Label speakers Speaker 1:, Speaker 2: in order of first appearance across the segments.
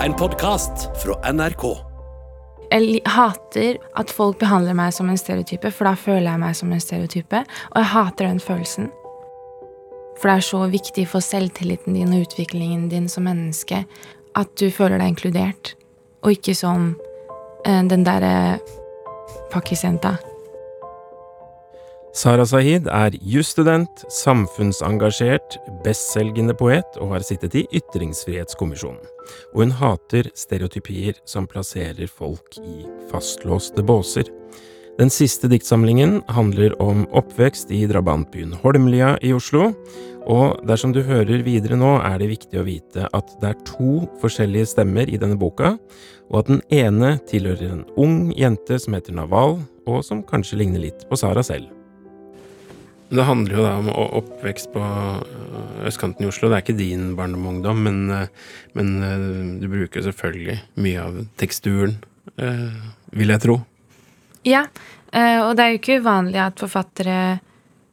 Speaker 1: En podkast fra NRK.
Speaker 2: Jeg hater at folk behandler meg som en stereotype, for da føler jeg meg som en stereotype. Og jeg hater den følelsen. For det er så viktig for selvtilliten din og utviklingen din som menneske at du føler deg inkludert, og ikke som eh, den derre pakkisjenta.
Speaker 3: Sara Sahid er jusstudent, samfunnsengasjert, bestselgende poet og har sittet i Ytringsfrihetskommisjonen. Og hun hater stereotypier som plasserer folk i fastlåste båser. Den siste diktsamlingen handler om oppvekst i drabantbyen Holmlia i Oslo, og dersom du hører videre nå, er det viktig å vite at det er to forskjellige stemmer i denne boka, og at den ene tilhører en ung jente som heter Naval, og som kanskje ligner litt på Sara selv. Det handler jo da om oppvekst på øh, østkanten i Oslo. Det er ikke din barndom og ungdom, men, øh, men øh, du bruker selvfølgelig mye av teksturen, vil jeg tro.
Speaker 2: Ja, eh, og det er jo ikke uvanlig at forfattere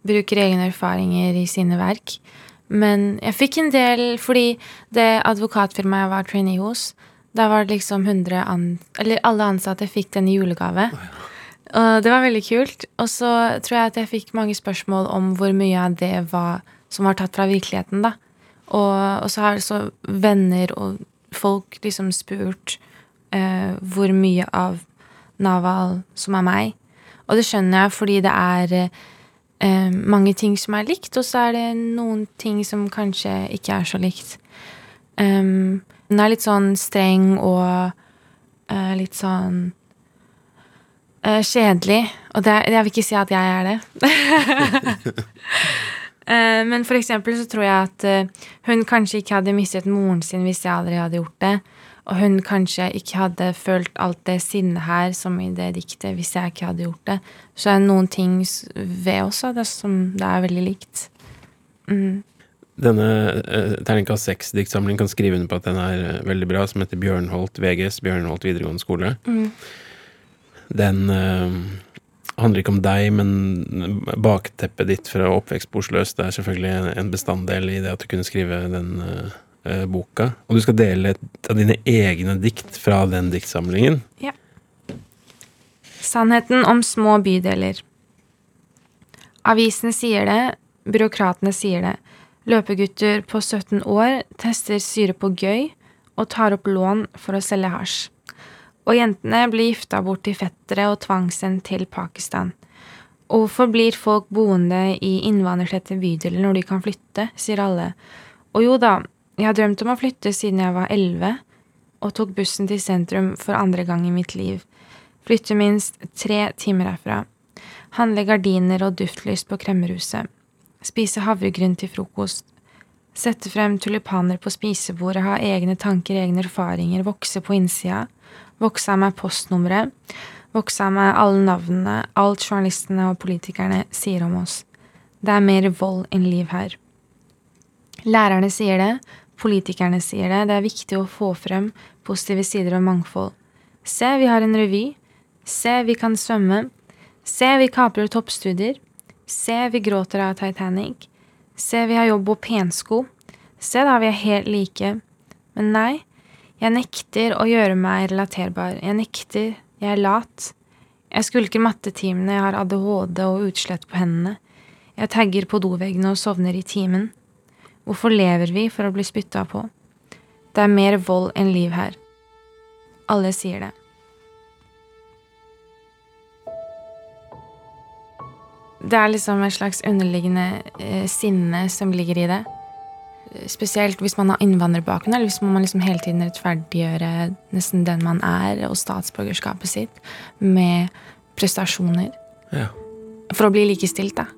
Speaker 2: bruker egne erfaringer i sine verk. Men jeg fikk en del fordi det advokatfirmaet jeg var trainee hos, da var det liksom 100 an... Eller alle ansatte fikk den i julegave. Og det var veldig kult. Og så tror jeg at jeg fikk mange spørsmål om hvor mye av det var som var tatt fra virkeligheten, da. Og, og så har så venner og folk liksom spurt eh, hvor mye av Naval som er meg. Og det skjønner jeg fordi det er eh, mange ting som er likt, og så er det noen ting som kanskje ikke er så likt. Um, hun er litt sånn streng og eh, litt sånn eh, kjedelig. Og det, jeg vil ikke si at jeg er det. uh, men for eksempel så tror jeg at uh, hun kanskje ikke hadde mistet moren sin hvis jeg aldri hadde gjort det. Og hun kanskje ikke hadde følt alt det sinnet her som i det diktet hvis jeg ikke hadde gjort det. Så er det noen ting ved også det som det er veldig likt. Mm.
Speaker 3: Denne uh, terningkast seks-diktsamlingen kan skrive under på at den er veldig bra, som heter Bjørnholt VGS, Bjørnholt videregående skole.
Speaker 2: Mm.
Speaker 3: Den øh, handler ikke om deg, men bakteppet ditt fra oppvekst på Oslo er selvfølgelig en, bestanddel i det at du kunne skrive den øh, boka. Og du skal dele et av dine egne dikt fra den diktsamlingen.
Speaker 2: Sannheten om små bydeler. Avisene sier det, byråkratene sier det. Løpegutter på 17 år tester syre på gøy og tar opp lån for å selge hasj. Og jentene blir gifta bort til fettere og tvangssendt til Pakistan. Og hvorfor blir folk boende i innvandrertette bydeler når de kan flytte, sier alle. Og jo da, jeg har drømt om å flytte siden jeg var elleve, og tok bussen til sentrum for andre gang i mitt liv. Flytte minst tre timer herfra. Handle gardiner og duftlys på kremmerhuset. Spise havregryn til frokost. Sette frem tulipaner på spisebordet, ha egne tanker, egne erfaringer, vokse på innsida. Vokse av meg postnummeret. Vokse av meg alle navnene, alt journalistene og politikerne sier om oss. Det er mer vold enn liv her. Lærerne sier det, politikerne sier det, det er viktig å få frem positive sider og mangfold. Se, vi har en revy. Se, vi kan svømme. Se, vi kaprer toppstudier. Se, vi gråter av Titanic. Se, vi har jobb og pensko. Se, da, vi er helt like. Men nei, jeg nekter å gjøre meg relaterbar. Jeg nekter. Jeg er lat. Jeg skulker mattetimene, jeg har ADHD og utslett på hendene. Jeg tagger på doveggene og sovner i timen. Hvorfor lever vi for å bli spytta på? Det er mer vold enn liv her. Alle sier det. Det er liksom et slags underliggende eh, sinne som ligger i det. Spesielt hvis man har innvandrerbakgrunn, eller hvis man liksom hele tiden rettferdiggjøre nesten den man er, og statsborgerskapet sitt, med prestasjoner.
Speaker 3: Ja.
Speaker 2: For å bli likestilt, da.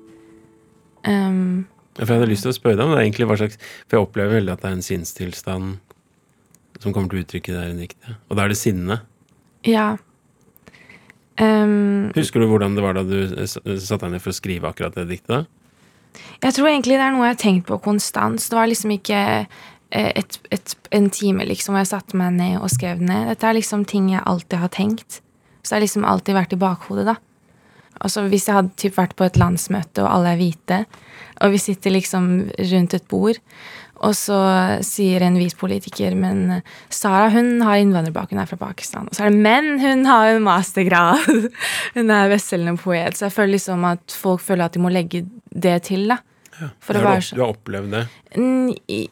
Speaker 2: Um,
Speaker 3: For jeg hadde lyst til å spørre deg om det er egentlig hva slags For jeg opplever veldig at det er en sinnstilstand som kommer til uttrykk i det her diktet. Og da er det sinne.
Speaker 2: ja. Um,
Speaker 3: Husker du hvordan det var da du satte deg ned for å skrive akkurat det diktet?
Speaker 2: Jeg tror egentlig det er noe jeg har tenkt på konstant. Det var liksom ikke eh, et, et, en time liksom hvor jeg satte meg ned og skrev det ned. Dette er liksom ting jeg alltid har tenkt. Så det har liksom alltid vært i bakhodet, da. Altså Hvis jeg hadde typ vært på et landsmøte, og alle er hvite, og vi sitter liksom rundt et bord, Og så sier en hvit politiker men Sara hun har innvandrerbakgrunn, er fra Pakistan. Og så er det men hun har en mastergrad! hun er bestselgende poet. Så jeg føler liksom at folk føler at de må legge det til. da.
Speaker 3: For å være så... Du har opplevd det?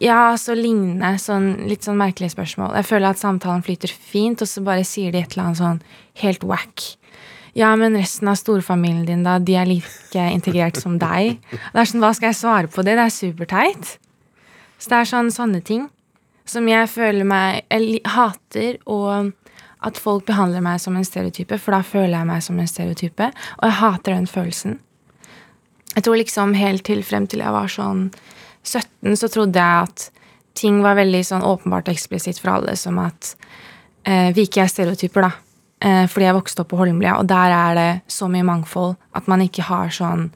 Speaker 2: Ja, så lignende. Sånn, litt sånn merkelige spørsmål. Jeg føler at samtalen flyter fint, og så bare sier de et eller annet sånn helt wack. Ja, men resten av storfamilien din, da, de er like integrert som deg. Det er sånn, Hva skal jeg svare på det? Det er superteit. Så det er sånn sånne ting som jeg føler meg Jeg hater og at folk behandler meg som en stereotype, for da føler jeg meg som en stereotype, og jeg hater den følelsen. Jeg tror liksom helt til frem til jeg var sånn 17, så trodde jeg at ting var veldig sånn åpenbart eksplisitt for alle, som at eh, vi ikke er stereotyper, da. Eh, fordi jeg vokste opp på Holmlia, og der er det så mye mangfold at man ikke har sånn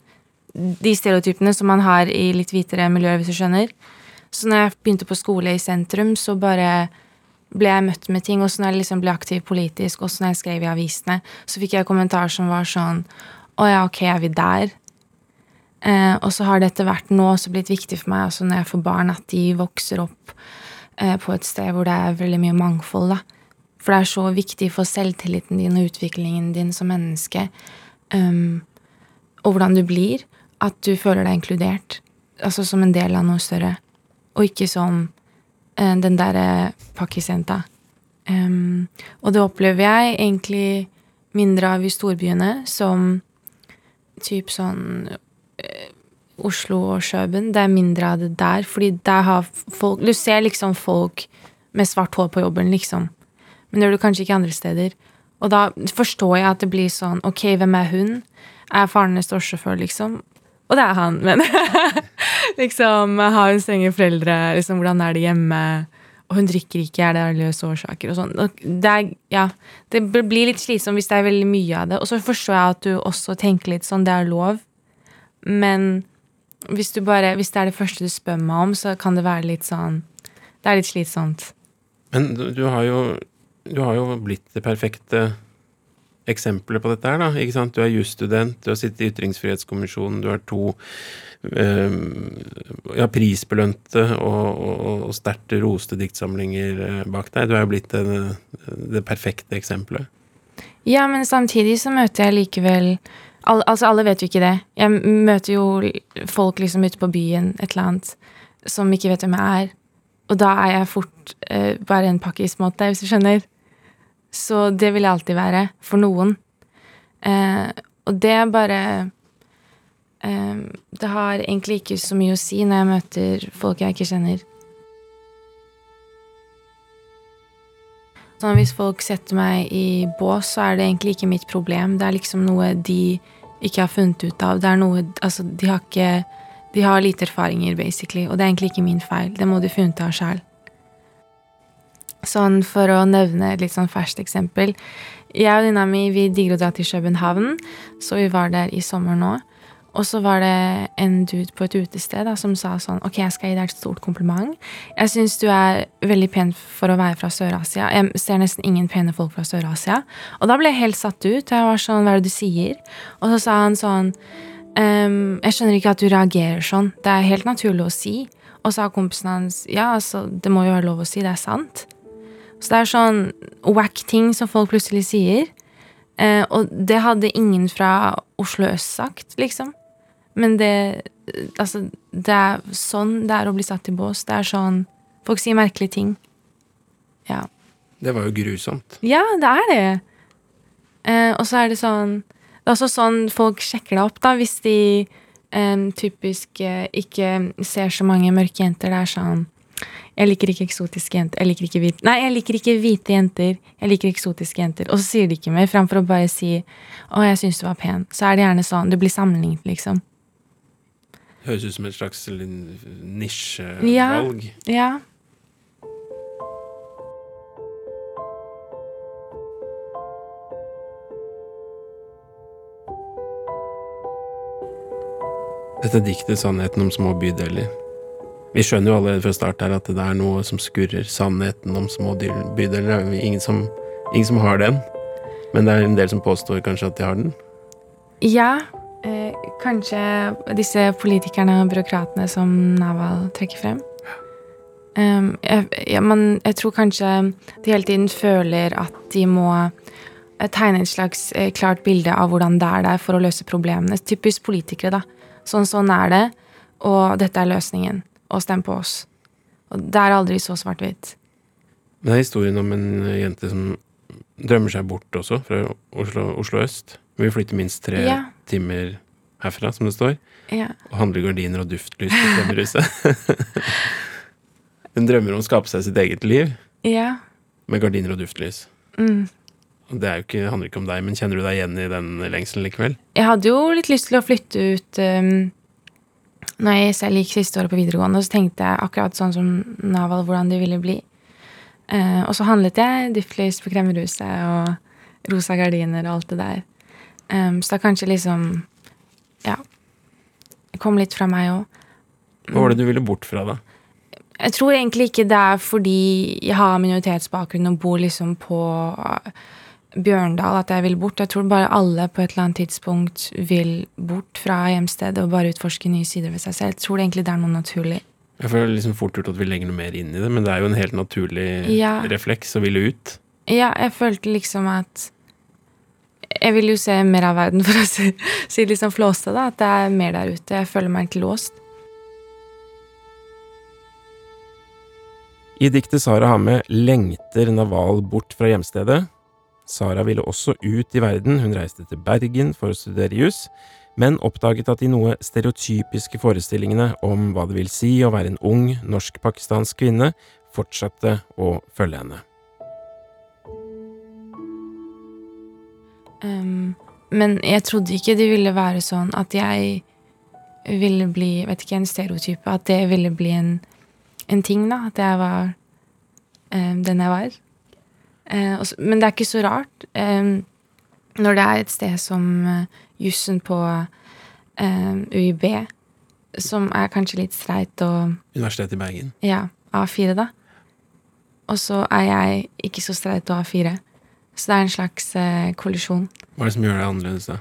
Speaker 2: De stereotypene som man har i litt hvitere miljøer, hvis du skjønner. Så når jeg begynte på skole i sentrum, så bare ble jeg møtt med ting. Og så når jeg liksom ble aktiv politisk, og så når jeg skrev i avisene, så fikk jeg kommentarer som var sånn Å ja, ok, er vi der? Eh, og så har det etter hvert nå også blitt viktig for meg, altså når jeg får barn, at de vokser opp eh, på et sted hvor det er veldig mye mangfold. da. For det er så viktig for selvtilliten din og utviklingen din som menneske, um, og hvordan du blir, at du føler deg inkludert. Altså som en del av noe større. Og ikke som uh, den derre pakkisjenta. Um, og det opplever jeg egentlig mindre av i storbyene, som typ sånn uh, Oslo og Kjøben. Det er mindre av det der, fordi der har folk Du ser liksom folk med svart hår på jobben, liksom. Men det gjør du kanskje ikke andre steder. Og da forstår jeg at det blir sånn Ok, hvem er hun? Er faren hennes drosjesjåfør, liksom? Og det er han, men liksom Har hun strenge foreldre? Liksom, hvordan er det hjemme? Og hun drikker ikke, er det løse årsaker? og sånn. Det, er, ja, det blir litt slitsomt hvis det er veldig mye av det. Og så forstår jeg at du også tenker litt sånn, det er lov. Men hvis, bare, hvis det er det første du spør meg om, så kan det være litt sånn Det er litt slitsomt.
Speaker 3: Men du, har jo du har jo blitt det perfekte eksempelet på dette her, da. ikke sant? Du er jusstudent, du har sittet i Ytringsfrihetskommisjonen, du har to øh, ja, prisbelønte og, og, og sterkt roste diktsamlinger eh, bak deg. Du er jo blitt det, det, perfekte eksempelet.
Speaker 2: Ja, men samtidig så møter jeg likevel al Altså, alle vet jo ikke det. Jeg møter jo folk liksom ute på byen, et eller annet, som ikke vet hvem jeg er. Og da er jeg fort øh, bare en pakkismåte, hvis du skjønner. Så det vil jeg alltid være. For noen. Eh, og det er bare eh, Det har egentlig ikke så mye å si når jeg møter folk jeg ikke kjenner. Sånn, hvis folk setter meg i bås, så er det egentlig ikke mitt problem. Det er liksom noe de ikke har funnet ut av. Det er noe Altså, de har ikke De har lite erfaringer, basically, og det er egentlig ikke min feil. Det må de finne ut av sjæl. Sånn for å nevne et litt sånn ferskt eksempel. Jeg og venninna mi vi digger å dra til København, så vi var der i sommer nå. Og så var det en dude på et utested da, som sa sånn Ok, jeg skal gi deg et stort kompliment. Jeg syns du er veldig pen for å være fra Sør-Asia. Jeg ser nesten ingen pene folk fra Sør-Asia. Og da ble jeg helt satt ut. Jeg var sånn Hva er det du sier? Og så sa han sånn ehm, Jeg skjønner ikke at du reagerer sånn. Det er helt naturlig å si. Og så sa kompisen hans Ja, altså, det må jo være lov å si. Det er sant. Så det er sånn wack ting som folk plutselig sier. Eh, og det hadde ingen fra Oslo øst sagt, liksom. Men det Altså, det er sånn det er å bli satt i bås. Det er sånn Folk sier merkelige ting. Ja.
Speaker 3: Det var jo grusomt.
Speaker 2: Ja, det er det. Eh, og så er det sånn Det er også sånn folk sjekker deg opp, da, hvis de eh, typisk eh, ikke ser så mange mørke jenter. Det er sånn jeg liker ikke eksotiske jenter. Jeg liker ikke hvite Nei, jeg liker ikke hvite jenter. Jeg liker eksotiske jenter. Og så sier de ikke mer, framfor å bare si 'Å, jeg syns du var pen'. Så er det gjerne sånn. Du blir sammenlignet, liksom.
Speaker 3: Høres ut som et slags nisjevalg.
Speaker 2: Ja. ja.
Speaker 3: Dette diktet 'Sannheten om små bydeler' Vi skjønner jo allerede fra start her at det er noe som skurrer. Sannheten om små bydeler. Er ingen som, ingen som har den. Men det er en del som påstår kanskje at de har den?
Speaker 2: Ja. Eh, kanskje disse politikerne og byråkratene som Naval trekker frem. Um, jeg, ja, man, jeg tror kanskje de hele tiden føler at de må eh, tegne et slags eh, klart bilde av hvordan det er der for å løse problemene. Typisk politikere, da. Sånn, sånn er det, og dette er løsningen. Og stem på oss. Og det er aldri så svart-hvitt.
Speaker 3: Det er historien om en jente som drømmer seg bort også, fra Oslo, Oslo øst. Vi flytter minst tre
Speaker 2: Ja.
Speaker 3: timer herfra, som det står.
Speaker 2: Ja.
Speaker 3: Og handler gardiner og duftlys på kremmerhuset. Hun drømmer om å skape seg sitt eget liv
Speaker 2: ja.
Speaker 3: med gardiner og duftlys.
Speaker 2: Mm.
Speaker 3: Det er jo ikke, handler ikke om deg, men kjenner du deg igjen i den lengselen likevel?
Speaker 2: Jeg hadde jo litt lyst til å flytte ut um, når jeg selv gikk siste året på videregående, så tenkte jeg akkurat sånn som Naval hvordan det ville bli. Eh, og så handlet jeg duftlys på kremmerhuset og rosa gardiner og alt det der. Um, så da kanskje liksom Ja. Det kom litt fra meg òg.
Speaker 3: Hva var det du ville bort fra, da?
Speaker 2: Jeg tror egentlig ikke det er fordi jeg har minoritetsbakgrunn og bor liksom på Bjørndal at jeg vil bort. Jeg tror bare alle på et eller annet tidspunkt vil bort fra hjemstedet og bare utforske nye sider ved seg selv. Jeg tror egentlig det er noe naturlig.
Speaker 3: Jeg føler liksom fort gjort at vi legger noe mer inn i det, men det er jo en helt naturlig
Speaker 2: Ja.
Speaker 3: refleks å ville ut.
Speaker 2: Ja, jeg følte liksom at Jeg vil jo se mer av verden, for å si, si liksom flåste, da. At det er mer der ute. Jeg føler meg ikke låst.
Speaker 3: I diktet Sara har med lengter Naval bort fra hjemstedet. Sara ville også ut i verden, hun reiste til Bergen for å studere juss, men oppdaget at de noe stereotypiske forestillingene om hva det vil si å være en ung norsk-pakistansk kvinne, fortsatte å følge henne.
Speaker 2: Um, men jeg trodde ikke det ville være sånn at jeg ville bli vet ikke, en stereotype. At det ville bli en, en ting, da. At jeg var um, den jeg var. Eh, men det er ikke så rart um, når det er et sted som uh, jussen på UiB, som er kanskje litt streit og
Speaker 3: Universitetet i Bergen.
Speaker 2: ja, A4, da. Og så er jeg ikke så streit og A4. Så det er en slags eh, kollisjon.
Speaker 3: Hva er det som gjør det annerledes, da?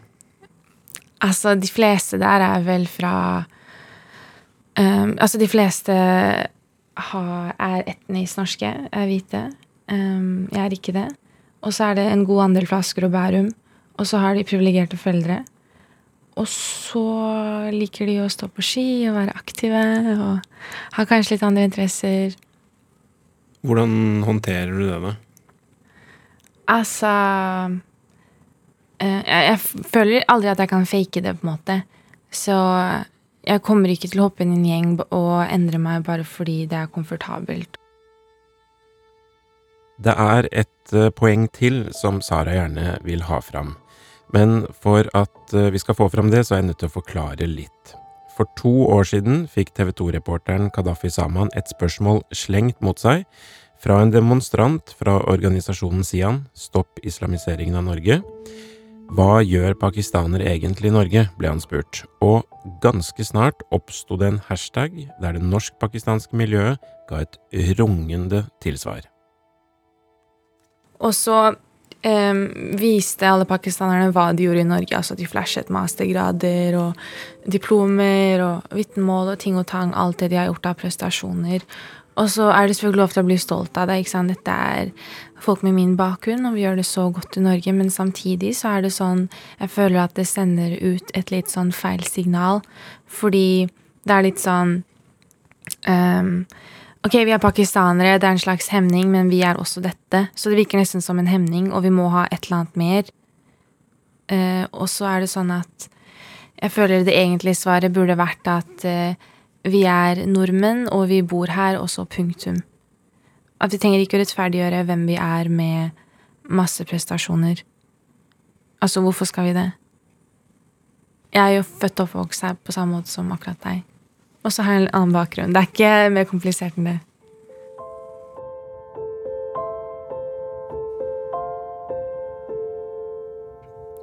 Speaker 2: Altså, de fleste der er vel fra um, Altså, de fleste har, er etnisk norske, er hvite. Ehm, jeg er ikke det. Og så er det en god andel fra Asker og Bærum. Og så har de privilegerte foreldre. Og så liker de å stå på ski og være aktive og har kanskje litt andre interesser.
Speaker 3: Hvordan håndterer du det, da?
Speaker 2: Altså eh, jeg, jeg føler aldri at jeg kan fake det, på en måte. Så jeg kommer ikke til å hoppe inn i en gjeng og endre meg bare fordi det er komfortabelt.
Speaker 3: Det er et eh, poeng til som Sara gjerne vil ha fram. Men for at eh, vi skal få fram det, så er jeg nødt til å forklare litt. For to år siden fikk TV 2-reporteren Kadafi Saman et spørsmål slengt mot seg fra en demonstrant fra organisasjonen Sian, Stopp islamiseringen av Norge. Hva gjør pakistanere egentlig i Norge, ble han spurt, og ganske snart oppsto det en hashtag der det norsk-pakistanske miljøet ga et rungende tilsvar.
Speaker 2: Og så em, viste alle pakistanerne hva de gjorde i Norge. Altså de flashet mastergrader og diplomer og vitnemål og ting og tang. Alt det de har gjort av prestasjoner. Og så er det selvfølgelig lov til å bli stolt av det. ikke sant? Dette er folk med min bakgrunn, og vi gjør det så godt i Norge. Men samtidig så er det sånn Jeg føler at det sender ut et litt sånn feil signal. Fordi det er litt sånn em, Ok, vi er pakistanere, det er en slags hemning, men vi er også dette. Så det virker nesten som en hemning, og vi må ha et eller annet mer. Uh, og så er det sånn at jeg føler det egentlige svaret burde vært at uh, vi er nordmenn, og vi bor her, og så punktum. At vi trenger ikke å rettferdiggjøre hvem vi er med masse prestasjoner. Altså, hvorfor skal vi det? Jeg er jo født og oppvokst her på samme måte som akkurat deg. Og så har jeg en annen bakgrunn. Det er ikke mer komplisert enn det.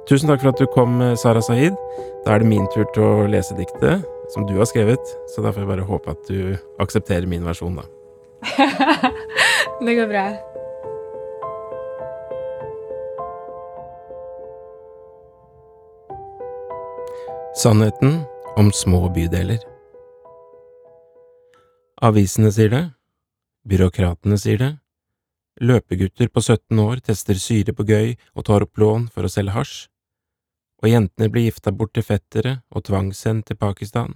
Speaker 3: Tusen takk for at du kom, Sara Saeed. Da er det min tur til å lese diktet som du har skrevet, så da får jeg bare håpe at du aksepterer min versjon, da.
Speaker 2: Det går bra.
Speaker 3: Sannheten om små bydeler. Avisene sier det, Byråkratene sier det. Løpegutter på 17 år tester syre på gøy og tar opp lån for å selge hasj. Og jentene blir gifta bort til fettere og tvangssendt til Pakistan.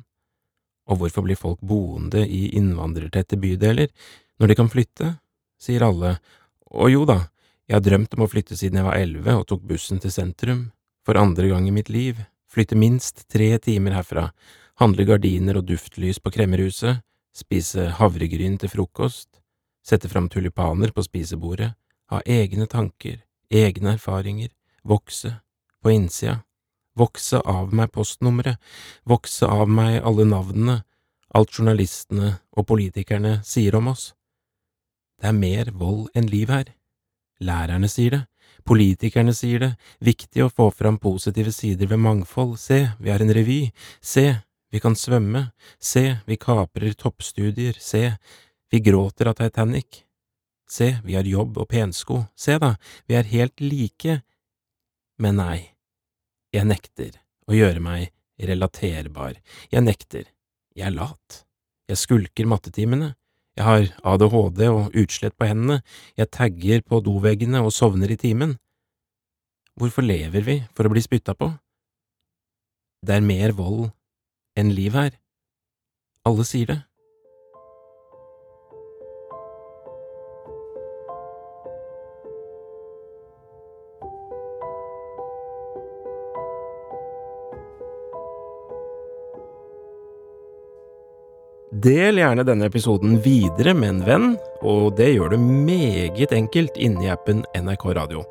Speaker 3: Og hvorfor blir folk boende i innvandrertette bydeler når de kan flytte? sier alle, og jo da, jeg har drømt om å flytte siden jeg var elleve og tok bussen til sentrum, for andre gang i mitt liv, flytte minst tre timer herfra, handle gardiner og duftlys på kremmerhuset, spise havregryn til frokost, sette fram tulipaner på spisebordet, ha egne tanker, egne erfaringer, vokse, på innsida, vokse av meg postnummeret, vokse av meg alle navnene, alt journalistene og politikerne sier om oss. Det er mer vold enn liv her. Lærerne sier det, politikerne sier det, viktig å få fram positive sider ved mangfold, se, vi har en revy, se, vi kan svømme, se, vi kaprer toppstudier, se, vi gråter av Titanic, se, vi har jobb og pensko, se da, vi er helt like, men nei, jeg nekter å gjøre meg relaterbar, jeg nekter, jeg er lat, jeg skulker mattetimene, jeg har ADHD og utslett på hendene, jeg tagger på doveggene og sovner i timen. Hvorfor lever vi for å bli spytta på? Det er mer vold enn liv her. Alle sier det. Del gjerne denne episoden videre med en venn, og det gjør du meget enkelt inni appen NRK Radio.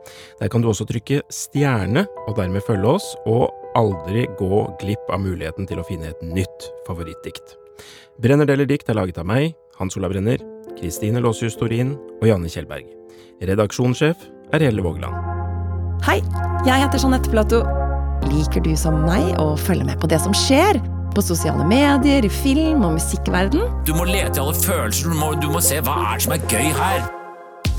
Speaker 3: Der kan du også trykke stjerne og dermed følge oss, og aldri gå glipp av muligheten til å finne et nytt favorittdikt. Brenner deler dikt er laget av meg, Hans Olav Brenner, Kristine Låshus Torin og Janne Kjellberg. Redaksjonssjef er Helle Vågeland.
Speaker 4: Hei, jeg heter Jeanette Platou. Liker du som meg å følge med på det som skjer? På sosiale medier, i film- og musikkverden.
Speaker 5: Du må lete i alle følelser, du må, du må se hva er det som er gøy her.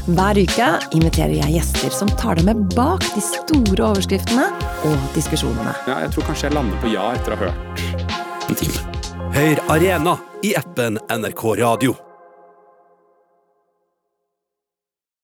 Speaker 4: Hver uke inviterer jeg gjester som tar deg med bak de store overskriftene og diskusjonene.
Speaker 6: Ja, jeg tror kanskje jeg lander på ja etter å ha hørt en time.
Speaker 1: Hør Arena i appen NRK Radio.